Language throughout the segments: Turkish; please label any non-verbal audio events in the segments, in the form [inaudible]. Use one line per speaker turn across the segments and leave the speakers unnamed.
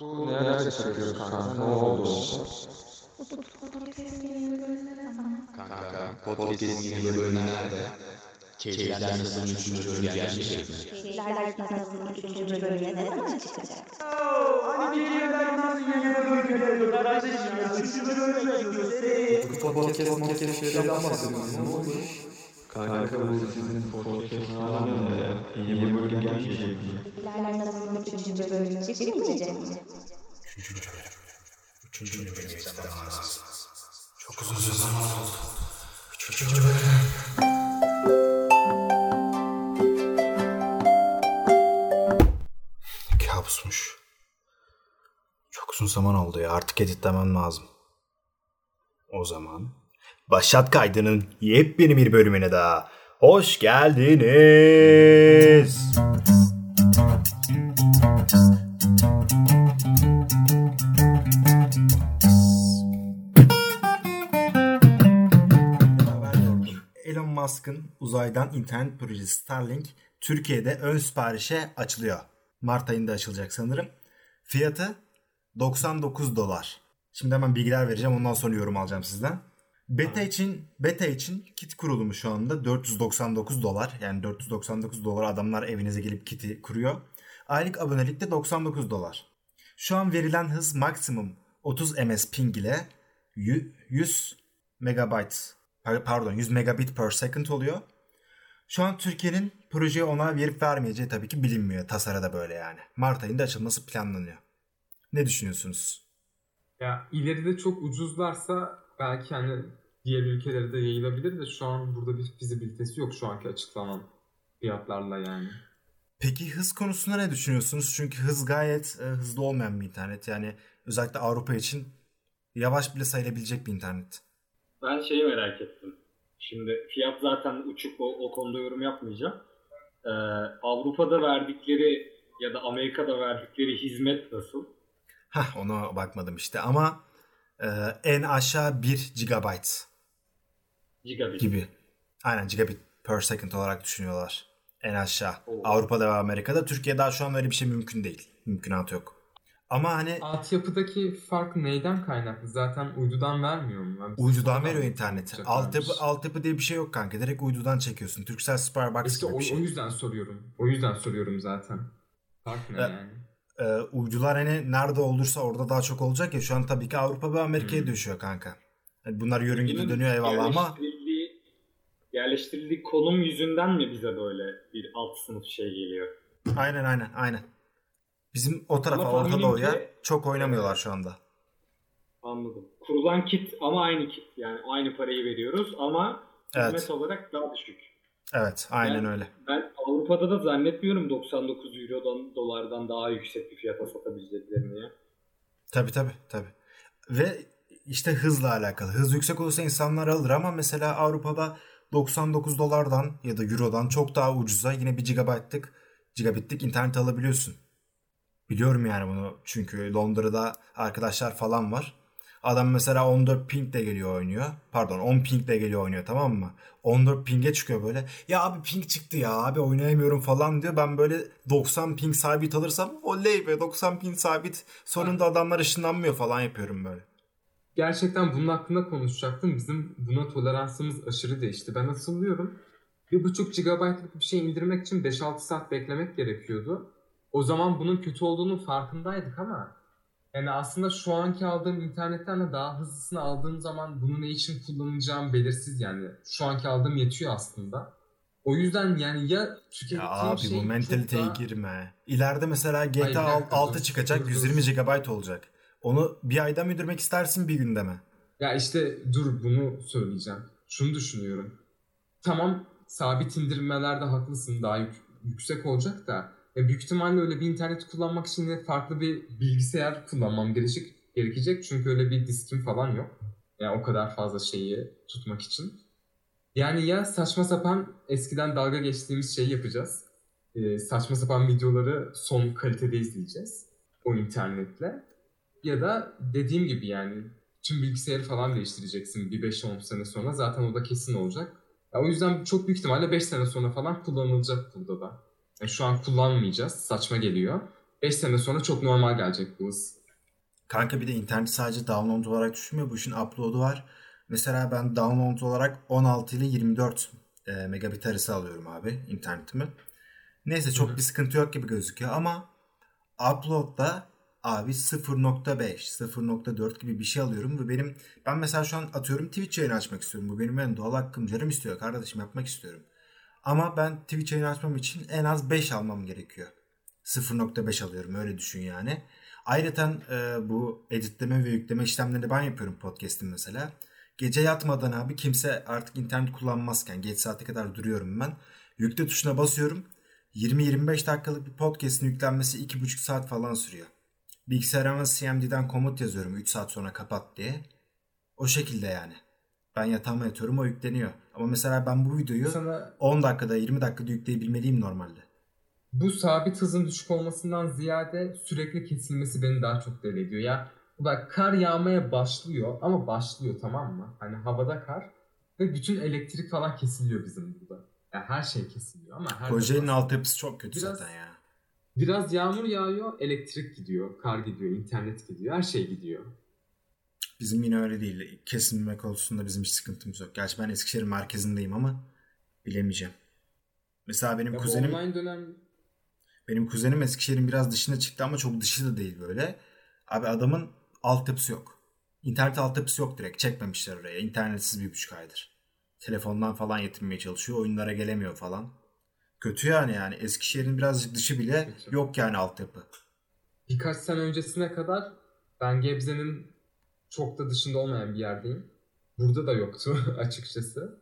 Bu nerede çekiyoruz kanka? Ne oldu?
Kanka podcast'in yeni bölümü nerede? Keyifler nasıl üçüncü bölüm gelmeyecek mi?
Keyifler Nasıl'ın 3. bölümüne ne zaman çıkacak?
Podcast podcast şeylerden bahsediyorsunuz. Ne oldu? Kanka bu sizin podcast falan ne ya? Yeni bölüm gelmeyecek mi?
Keyifler Nasıl'ın 3. bölümüne çıkmayacak mı?
Kabusmuş. Çok uzun zaman oldu ya. Artık editlemem lazım. Başlat Kaydı'nın yepyeni bir bölümüne daha hoş geldiniz. Elon Musk'ın uzaydan internet projesi Starlink Türkiye'de ön siparişe açılıyor. Mart ayında açılacak sanırım. Fiyatı 99 dolar. Şimdi hemen bilgiler vereceğim ondan sonra yorum alacağım sizden. Beta için beta için kit kurulumu şu anda 499 dolar. Yani 499 dolar adamlar evinize gelip kiti kuruyor. Aylık abonelik de 99 dolar. Şu an verilen hız maksimum 30 ms ping ile yü- 100 megabyte par- pardon 100 megabit per second oluyor. Şu an Türkiye'nin projeye onay verip vermeyeceği tabii ki bilinmiyor. Tasarıda böyle yani. Mart ayında açılması planlanıyor. Ne düşünüyorsunuz?
Ya ileride çok ucuzlarsa belki hani diğer ülkelere de yayılabilir de şu an burada bir fizibilitesi yok şu anki açıklanan fiyatlarla yani.
Peki hız konusunda ne düşünüyorsunuz? Çünkü hız gayet e, hızlı olmayan bir internet. Yani özellikle Avrupa için yavaş bile sayılabilecek bir internet.
Ben şeyi merak ettim. Şimdi fiyat zaten uçuk o, o konuda yorum yapmayacağım. Ee, Avrupa'da verdikleri ya da Amerika'da verdikleri hizmet nasıl?
Hah ona bakmadım işte ama e, en aşağı 1 GB
Gigabit.
gibi. Aynen gigabit per second olarak düşünüyorlar. En aşağı.
Oo.
Avrupa'da ve Amerika'da. Türkiye'de daha şu an öyle bir şey mümkün değil. Mümkünatı yok. Ama hani
Altyapıdaki fark neyden kaynaklı? Zaten uydudan vermiyor mu? Yani
uydudan veriyor interneti. Altyapı, altyapı diye bir şey yok kanka. Direkt uydudan çekiyorsun. Turkcell Superbox
İşte
gibi
o,
bir şey.
o yüzden soruyorum. O yüzden soruyorum zaten. Fark ne
E,
yani?
Ee, uydular hani nerede olursa orada daha çok olacak ya. Şu an tabii ki Avrupa ve Amerika'ya
Hmm.
düşüyor kanka. Hani bunlar yörüngede dönüyor eyvallah ama
yerleştirildiği konum yüzünden mi bize böyle bir alt sınıf şey geliyor?
aynen aynen aynen. Bizim o tarafa
Ama
Orta Doğu'ya
ki-
çok oynamıyorlar şu anda.
Anladım. Kurulan kit ama aynı kit. Yani aynı parayı veriyoruz ama hizmet
Evet.
olarak daha düşük.
Evet aynen
Ben-
öyle.
Ben Avrupa'da da zannetmiyorum 99 Euro'dan dolardan daha yüksek bir fiyata satabileceklerini ya.
Tabii tabii tabii. Ve işte hızla alakalı. Hız yüksek olursa insanlar alır ama mesela Avrupa'da 99 dolardan ya da eurodan çok daha ucuza yine bir gigabaytlık gigabitlik internet alabiliyorsun. Biliyorum yani bunu çünkü Londra'da arkadaşlar falan var. Adam mesela 14 ping de geliyor oynuyor. Pardon 10 ping de geliyor oynuyor tamam mı? 14 ping'e çıkıyor böyle. Ya abi ping çıktı ya abi oynayamıyorum falan diyor. Ben böyle 90 ping sabit alırsam oley be 90 ping sabit. Sonunda adamlar ışınlanmıyor falan yapıyorum böyle.
Gerçekten bunun hakkında konuşacaktım. Bizim buna toleransımız aşırı değişti. Ben hatırlıyorum. 1.5 GB'lık bir şey indirmek için 5-6 saat beklemek gerekiyordu. O zaman bunun kötü olduğunun farkındaydık ama yani aslında şu anki aldığım internetten de daha hızlısını aldığım zaman bunu ne için kullanacağım belirsiz yani. Şu anki aldığım yetiyor aslında. O yüzden yani ya tükettiğim
Ya abi
şey
bu mentaliteye
daha-
girme. İleride mesela GTA
Hayır, bir dakika,
6
dur,
çıkacak
dur, dur.
120 GB olacak. Onu bir ayda mı indirmek istersin bir günde mi?
Ya işte dur bunu söyleyeceğim. Şunu düşünüyorum. Tamam sabit indirmelerde haklısın daha yük- yüksek olacak da ya büyük ihtimalle öyle bir internet kullanmak için yine farklı bir bilgisayar kullanmam gerekecek, gerekecek. Çünkü öyle bir diskim falan yok. Yani o kadar fazla şeyi tutmak için. Yani ya saçma sapan eskiden dalga geçtiğimiz şeyi yapacağız. Ee, saçma sapan videoları son kalitede izleyeceğiz. O internetle. Ya da dediğim gibi yani tüm bilgisayarı falan değiştireceksin bir 5-10 sene sonra. Zaten o da kesin olacak. Ya o yüzden çok büyük ihtimalle 5 sene sonra falan kullanılacak burada da. Yani şu an kullanmayacağız. Saçma geliyor. 5 sene sonra çok normal gelecek bu hız.
Kanka bir de internet sadece download olarak düşmüyor. Bu işin upload'u var. Mesela ben download olarak 16 ile 24 e, megabit arası alıyorum abi internetimi. Neyse çok
Hı hı.
bir sıkıntı yok gibi gözüküyor ama upload'da abi 0.5, 0.4 gibi bir şey alıyorum ve benim ben mesela şu an atıyorum Twitch yayını açmak istiyorum. Bu benim en doğal hakkım. Canım istiyor kardeşim yapmak istiyorum. Ama ben Twitch yayını açmam için en az 5 almam gerekiyor. 0.5 alıyorum öyle düşün yani. Ayrıca e, bu editleme ve yükleme işlemlerini ben yapıyorum podcast'im mesela. Gece yatmadan abi kimse artık internet kullanmazken geç saate kadar duruyorum ben. Yükle tuşuna basıyorum. 20-25 dakikalık bir podcast'in yüklenmesi 2,5 saat falan sürüyor. Bilgisayarıma CMD'den komut yazıyorum 3 saat sonra kapat diye. O şekilde yani. Ben yatağıma yatıyorum o yükleniyor. Ama mesela ben bu videoyu
Sana
10 dakikada 20 dakikada yükleyebilmeliyim normalde.
bu sabit hızın düşük olmasından ziyade sürekli kesilmesi beni daha çok deli ediyor. Ya bak kar yağmaya başlıyor ama başlıyor tamam mı? Hani havada kar ve bütün elektrik falan kesiliyor bizim burada. Ya her şey kesiliyor ama her defasında-
altyapısı çok kötü
Biraz-
zaten ya.
Biraz yağmur yağıyor, elektrik gidiyor, kar gidiyor, internet gidiyor, her şey gidiyor.
Bizim yine öyle değil. Kesilme konusunda bizim hiç sıkıntımız yok. Gerçi ben Eskişehir merkezindeyim ama bilemeyeceğim. Mesela benim
Ya
kuzenim
online dönem
benim kuzenim Eskişehir'in biraz dışına çıktı ama çok dışı da değil böyle. Abi adamın altyapısı yok. İnternet altyapısı yok direkt. Çekmemişler oraya. İnternetsiz bir buçuk aydır. Telefondan falan yetinmeye çalışıyor. Oyunlara gelemiyor falan. Kötü yani yani. Eskişehir'in birazcık dışı bile
Kötü.
yok yani altyapı.
birkaç sene öncesine kadar ben Gebze'nin çok da dışında olmayan bir yerdeyim. Burada da yoktu [laughs] açıkçası.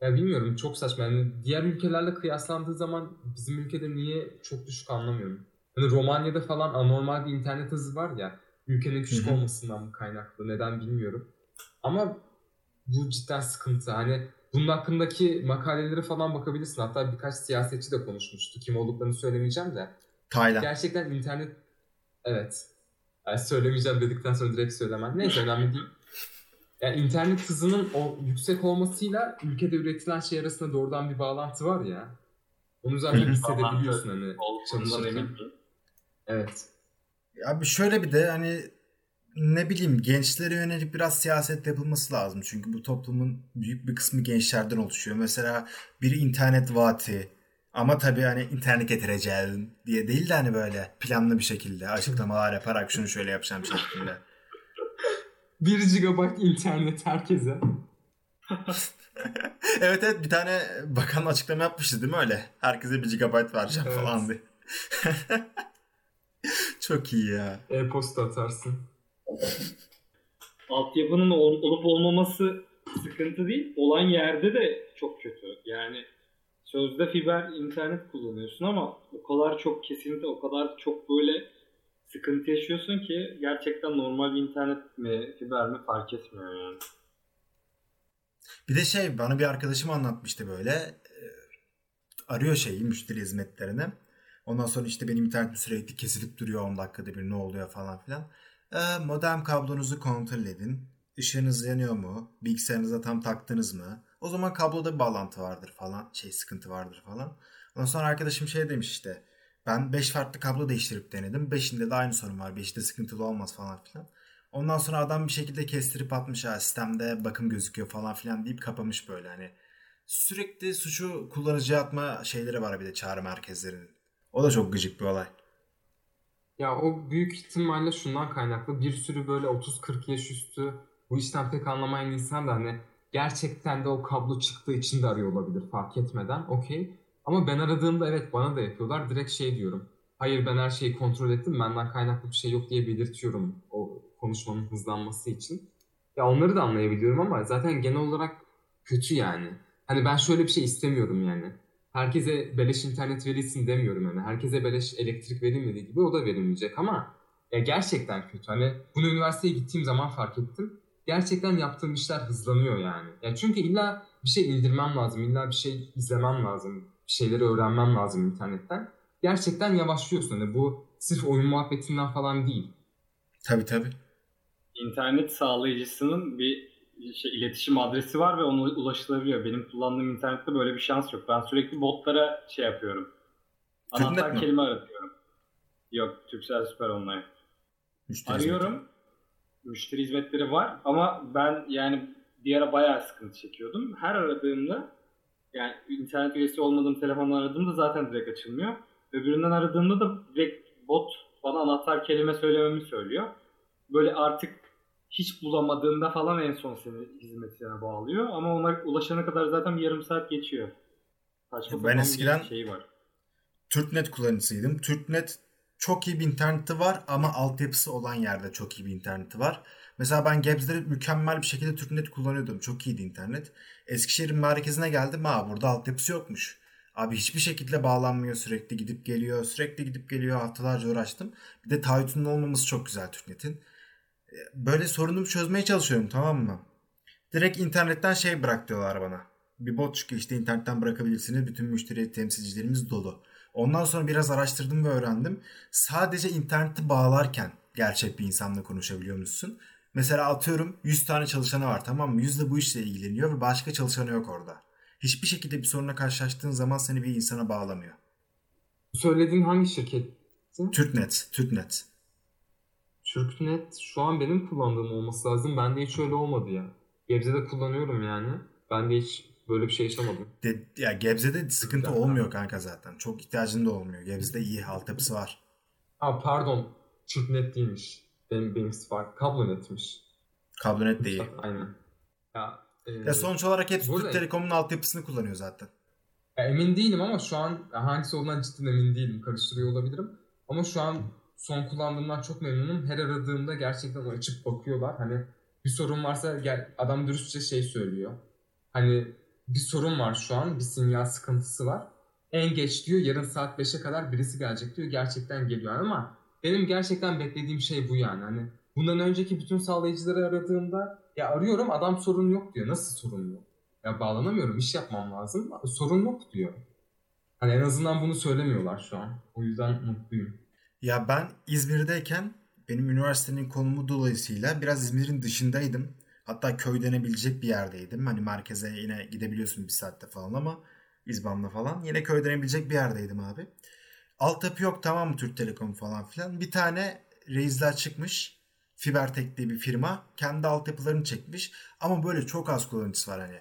Ya bilmiyorum çok saçma. Yani diğer ülkelerle kıyaslandığı zaman bizim ülkede niye çok düşük anlamıyorum. Hani Romanya'da falan anormal bir internet hızı var ya. Ülkenin küçük
Hı hı.
olmasından mı kaynaklı neden bilmiyorum. Ama bu cidden sıkıntı. Hani bunun hakkındaki makaleleri falan bakabilirsin. Hatta birkaç siyasetçi de konuşmuştu. Kim olduklarını söylemeyeceğim de.
Tayland.
Gerçekten internet evet. Yani söylemeyeceğim dedikten sonra direkt söylemem. Neyse önemli değil. Yani internet hızının o yüksek olmasıyla ülkede üretilen şey arasında doğrudan bir bağlantı var ya. Onu zaten hissedebiliyorsun hani
Olduğundan
çalışırken. Evet.
Abi şöyle bir de hani ne bileyim gençlere yönelik biraz siyaset yapılması lazım. Çünkü bu toplumun büyük bir kısmı gençlerden oluşuyor. Mesela biri internet vaati ama tabii hani internet getireceğim diye değil de hani böyle planlı bir şekilde açıklamalar yaparak şunu şöyle yapacağım şeklinde. [laughs]
1 GB internet herkese. [laughs]
evet evet bir tane bakan açıklama yapmıştı değil mi öyle? Herkese 1 GB vereceğim
Evet.
falan diye. [laughs] Çok iyi ya.
E-posta atarsın.
Altyapının ol- olup olmaması sıkıntı değil. Olan yerde de çok kötü. Yani sözde fiber internet kullanıyorsun ama o kadar çok kesinti, o kadar çok böyle sıkıntı yaşıyorsun ki gerçekten normal bir internet mi, fiber mi fark etmiyor yani.
Bir de şey bana bir arkadaşım anlatmıştı böyle. e, Arıyor şeyi müşteri hizmetlerini. Ondan sonra işte benim internetim sürekli kesilip duruyor 10 dakikada bir ne oluyor falan filan. E, modem kablonuzu kontrol edin. Işığınız yanıyor mu? Bilgisayarınıza tam taktınız mı? O zaman kabloda bir bağlantı vardır falan. Şey sıkıntı vardır falan. Ondan sonra arkadaşım şey demiş işte. Ben 5 farklı kablo değiştirip denedim. 5'inde de aynı sorun var. 5'te sıkıntılı olmaz falan filan. Ondan sonra adam bir şekilde kestirip atmış ha sistemde bakım gözüküyor falan filan deyip kapamış böyle hani. Sürekli suçu kullanıcıya atma şeyleri var bir de çağrı merkezlerinin. O da çok gıcık bir olay.
Ya o büyük ihtimalle şundan kaynaklı. Bir sürü böyle 30-40 yaş üstü bu işten pek anlamayan insan da hani gerçekten de o kablo çıktığı için de arıyor olabilir fark etmeden. Okey. Ama ben aradığımda evet bana da yapıyorlar. Direkt şey diyorum. Hayır ben her şeyi kontrol ettim. Benden kaynaklı bir şey yok diye belirtiyorum o konuşmanın hızlanması için. Ya onları da anlayabiliyorum ama zaten genel olarak kötü yani. Hani ben şöyle bir şey istemiyorum yani. Herkese beleş internet verilsin demiyorum yani. Herkese beleş elektrik verilmediği gibi o da verilmeyecek ama ya gerçekten kötü. Hani bunu üniversiteye gittiğim zaman fark ettim. Gerçekten yaptığım işler hızlanıyor yani. Ya çünkü illa bir şey indirmem lazım, illa bir şey izlemem lazım, bir şeyleri öğrenmem lazım internetten. Gerçekten yavaşlıyorsun. Hani bu sırf oyun muhabbetinden falan değil.
Tabii tabii.
İnternet sağlayıcısının bir şey, iletişim adresi var ve ona ulaşılabiliyor. Benim kullandığım internette böyle bir şans yok. Ben sürekli botlara şey yapıyorum.
Tırnak
Anahtar kelime aratıyorum. Yok Turkcell Süper Online.
Müşteri
Arıyorum. Müşteri hizmetleri var ama ben yani bir ara bayağı sıkıntı çekiyordum. Her aradığımda yani internet üyesi olmadığım telefonla aradığımda zaten direkt açılmıyor. Öbüründen aradığımda da direkt bot bana anahtar kelime söylememi söylüyor. Böyle artık hiç bulamadığında falan en son seni hizmetine bağlıyor. Ama ona ulaşana kadar zaten bir yarım saat geçiyor. Saçma
Ben eskiden-
şey var.
TürkNet kullanıcısıydım. TürkNet çok iyi bir interneti var ama altyapısı olan yerde çok iyi bir interneti var. Mesela ben Gebze'de mükemmel bir şekilde TürkNet kullanıyordum. Çok iyiydi internet. Eskişehir'in merkezine geldim. Ha burada altyapısı yokmuş. Abi hiçbir şekilde bağlanmıyor. Sürekli gidip geliyor. Sürekli gidip geliyor. Haftalarca uğraştım. Bir de taahhütünün olmaması çok güzel TürkNet'in. Böyle sorunumu çözmeye çalışıyorum tamam mı? Direkt internetten şey bırak diyorlar bana. Bir bot çıkıyor işte internetten bırakabilirsiniz. Bütün müşteri temsilcilerimiz dolu. Ondan sonra biraz araştırdım ve öğrendim. Sadece interneti bağlarken gerçek bir insanla konuşabiliyor musun? Mesela atıyorum 100 tane çalışanı var tamam mı? 100 de bu işle ilgileniyor ve başka çalışanı yok orada. Hiçbir şekilde bir sorunla karşılaştığın zaman seni bir insana bağlamıyor.
Söylediğin hangi şirket?
TürkNet, TürkNet.
TürkNet şu an benim kullandığım olması lazım. Bende hiç öyle olmadı ya. Gebze'de kullanıyorum yani. Ben de hiç böyle bir şey yaşamadım.
De, ya Gebze'de sıkıntı
Güzel.
olmuyor kanka zaten. Çok ihtiyacın da olmuyor. Gebze'de iyi altyapısı var.
Ha pardon. TürkNet değilmiş. Benim benimkisi var. Kablonetmiş.
Kablonet de iyi.
Aynen. Ya, e,
Ya sonuç olarak hepsi
Burada-
Türk Telekom'un altyapısını kullanıyor zaten.
ya emin değilim ama şu an hangisi olduğundan cidden emin değilim. Karıştırıyor olabilirim. Ama şu an son kullandığımdan çok memnunum. Her aradığımda gerçekten açıp bakıyorlar. Hani bir sorun varsa gel, adam dürüstçe şey söylüyor. Hani bir sorun var şu an. Bir sinyal sıkıntısı var. En geç diyor yarın saat 5'e kadar birisi gelecek diyor. Gerçekten geliyor ama benim gerçekten beklediğim şey bu yani. Hani bundan önceki bütün sağlayıcıları aradığımda ya arıyorum adam sorun yok diyor. Nasıl sorun yok? Ya bağlanamıyorum iş yapmam lazım. Sorun yok diyor. Hani en azından bunu söylemiyorlar şu an. O yüzden mutluyum.
Ya ben İzmir'deyken benim üniversitenin konumu dolayısıyla biraz İzmir'in dışındaydım. Hatta köy denebilecek bir yerdeydim. Hani merkeze yine gidebiliyorsun bir saatte falan ama İzban'la falan. Yine köy denebilecek bir yerdeydim abi. Altyapı yok tamam mı Türk Telekom falan filan. Bir tane reisler çıkmış. Fibertek diye bir firma. Kendi altyapılarını çekmiş. Ama böyle çok az kullanıcısı var hani.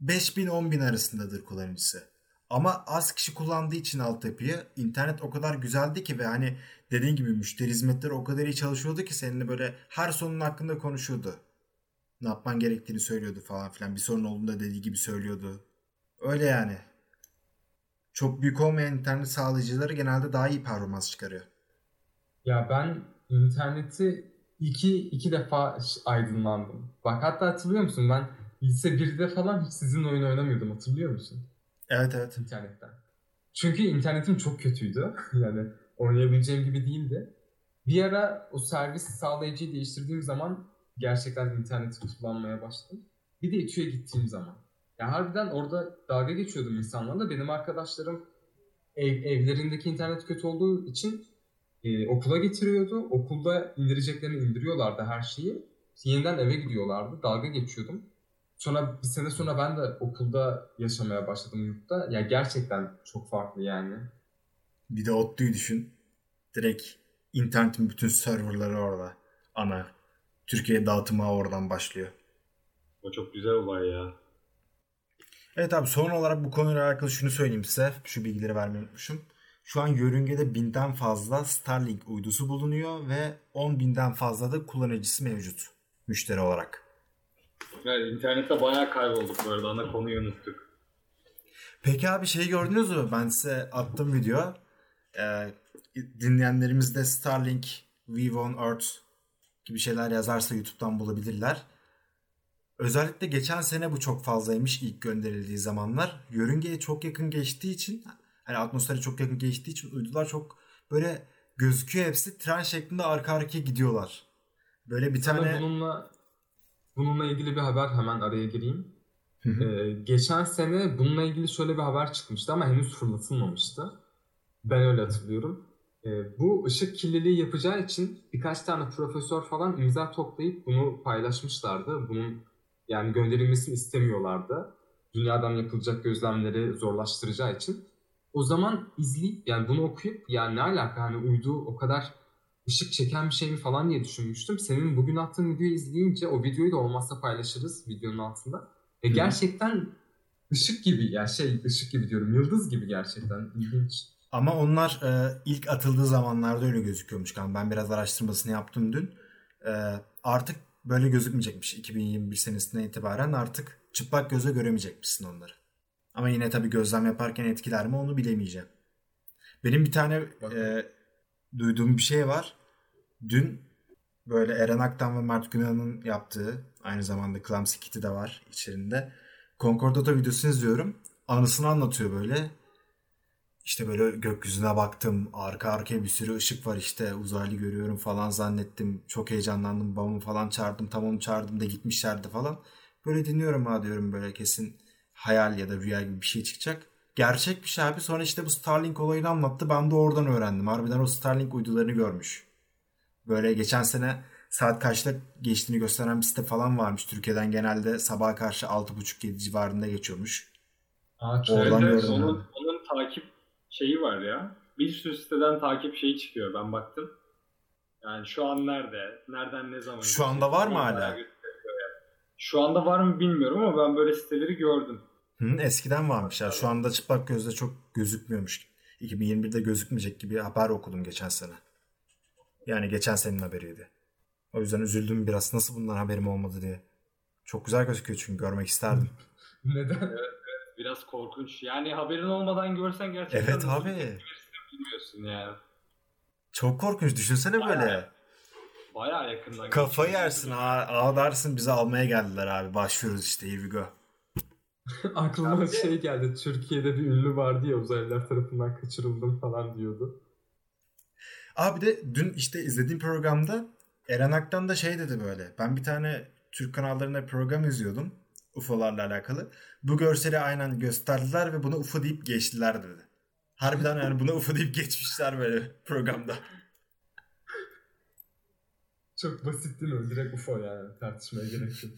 5000 bin arasındadır kullanıcısı. Ama az kişi kullandığı için altyapıyı internet o kadar güzeldi ki ve hani dediğin gibi müşteri hizmetleri o kadar iyi çalışıyordu ki seninle böyle her sorunun hakkında konuşuyordu. Ne yapman gerektiğini söylüyordu falan filan. Bir sorun olduğunda dediği gibi söylüyordu. Öyle yani. Çok büyük olmayan internet sağlayıcıları genelde daha iyi performans çıkarıyor.
Ya ben interneti iki, iki defa aydınlandım. Bak hatta hatırlıyor musun ben lise 1'de falan hiç sizin oyun oynamıyordum hatırlıyor musun?
Evet evet.
internetten. Çünkü internetim çok kötüydü. [laughs] yani oynayabileceğim gibi değildi. Bir ara o servis sağlayıcıyı değiştirdiğim zaman gerçekten interneti kullanmaya başladım. Bir de İTÜ'ye gittiğim zaman. Ya harbiden orada dalga geçiyordum insanlarla. Benim arkadaşlarım ev, evlerindeki internet kötü olduğu için e, okula getiriyordu. Okulda indireceklerini indiriyorlardı her şeyi. Yeniden eve gidiyorlardı. Dalga geçiyordum. Sonra bir sene sonra ben de okulda yaşamaya başladım yurtta. Ya gerçekten çok farklı yani.
Bir de ODTÜ'yü düşün. Direkt internetin bütün serverları orada. Ana. Türkiye dağıtımı oradan başlıyor.
O çok güzel olay ya.
Evet abi son olarak bu konuyla alakalı şunu söyleyeyim size. Şu bilgileri vermeyi unutmuşum. Şu an yörüngede binden fazla Starlink uydusu bulunuyor ve 10 binden fazla da kullanıcısı mevcut müşteri olarak.
Yani internette bayağı kaybolduk bu arada. Ana konuyu unuttuk.
Peki abi şey gördünüz mü? Ben size attım video. Ee, dinleyenlerimiz de Starlink, Vive on Earth gibi şeyler yazarsa YouTube'dan bulabilirler. Özellikle geçen sene bu çok fazlaymış ilk gönderildiği zamanlar. Yörüngeye çok yakın geçtiği için hani atmosfere çok yakın geçtiği için uydular çok böyle gözüküyor hepsi tren şeklinde arka arkaya gidiyorlar. Böyle bir
Sana
tane
bununla bununla ilgili bir haber hemen araya gireyim. Ee, geçen sene bununla ilgili şöyle bir haber çıkmıştı ama henüz fırlatılmamıştı. Ben öyle hatırlıyorum. Ee, bu ışık kirliliği yapacağı için birkaç tane profesör falan imza toplayıp bunu paylaşmışlardı. Bunun yani gönderilmesini istemiyorlardı. Dünyadan yapılacak gözlemleri zorlaştıracağı için. O zaman izleyip yani bunu okuyup ya ne alaka hani uydu o kadar ışık çeken bir şey mi falan diye düşünmüştüm. Senin bugün attığın videoyu izleyince o videoyu da olmazsa paylaşırız videonun altında. E
Hı.
gerçekten ışık gibi ya şey ışık gibi diyorum yıldız gibi gerçekten ilginç.
Ama onlar e, ilk atıldığı zamanlarda öyle gözüküyormuş kanka. Ben biraz araştırmasını yaptım dün. E, artık böyle gözükmeyecekmiş. 2021 senesinden itibaren artık çıplak göze göremeyecekmişsin onları. Ama yine tabii gözlem yaparken etkiler mi onu bilemeyeceğim. Benim bir tane e, duyduğum bir şey var. Dün böyle Eren Aktan ve Mert Günan'ın yaptığı aynı zamanda Clumsy Kitty de var içerisinde. Concordato videosunu izliyorum. Anısını anlatıyor böyle. İşte böyle gökyüzüne baktım. Arka arkaya bir sürü ışık var işte. Uzaylı görüyorum falan zannettim. Çok heyecanlandım. Babamı falan çağırdım. Tam onu çağırdım da gitmişlerdi falan. Böyle dinliyorum ha diyorum böyle kesin hayal ya da rüya gibi bir şey çıkacak. Gerçekmiş abi. Sonra işte bu Starlink olayını anlattı. Ben de oradan öğrendim. Harbiden o Starlink uydularını görmüş. Böyle geçen sene saat kaçta geçtiğini gösteren bir site falan varmış. Türkiye'den genelde sabaha karşı 6.30-7 civarında geçiyormuş.
Aa,
Oradan
Evet, onun, onun takip şeyi var ya. Bir sürü siteden takip şeyi çıkıyor ben baktım. Yani şu an nerede? Nereden ne zaman?
Şu anda var mı hala?
Şu anda var mı bilmiyorum ama ben böyle siteleri gördüm.
Hı, eskiden varmış ya. Şu anda çıplak gözle çok gözükmüyormuş. 2021'de gözükmeyecek gibi haber okudum geçen sene. Yani geçen senenin haberiydi. O yüzden üzüldüm biraz. Nasıl bundan haberim olmadı diye. Çok güzel gözüküyor çünkü görmek isterdim. [laughs]
Neden?
Biraz korkunç. Yani haberin olmadan görsen gerçekten
Evet abi.
bilmiyorsun yani.
Çok korkunç. Düşünsene böyle.
Bayağı. Bayağı yakından.
Kafayı yersin. Aa, ağlarsın bizi almaya geldiler abi. Başlıyoruz işte. Here we go. [laughs]
Aklıma şey geldi. Türkiye'de bir ünlü vardı ya uzaylılar tarafından kaçırıldım falan diyordu.
Abi de dün işte izlediğim programda Eren Aktan da şey dedi böyle. Ben bir tane Türk kanallarında program izliyordum. UFO'larla alakalı. Bu görseli aynen gösterdiler ve buna UFO deyip geçtiler dedi. Harbiden yani buna UFO deyip geçmişler böyle programda.
Çok basit değil mi? Direkt UFO yani tartışmaya gerek yok.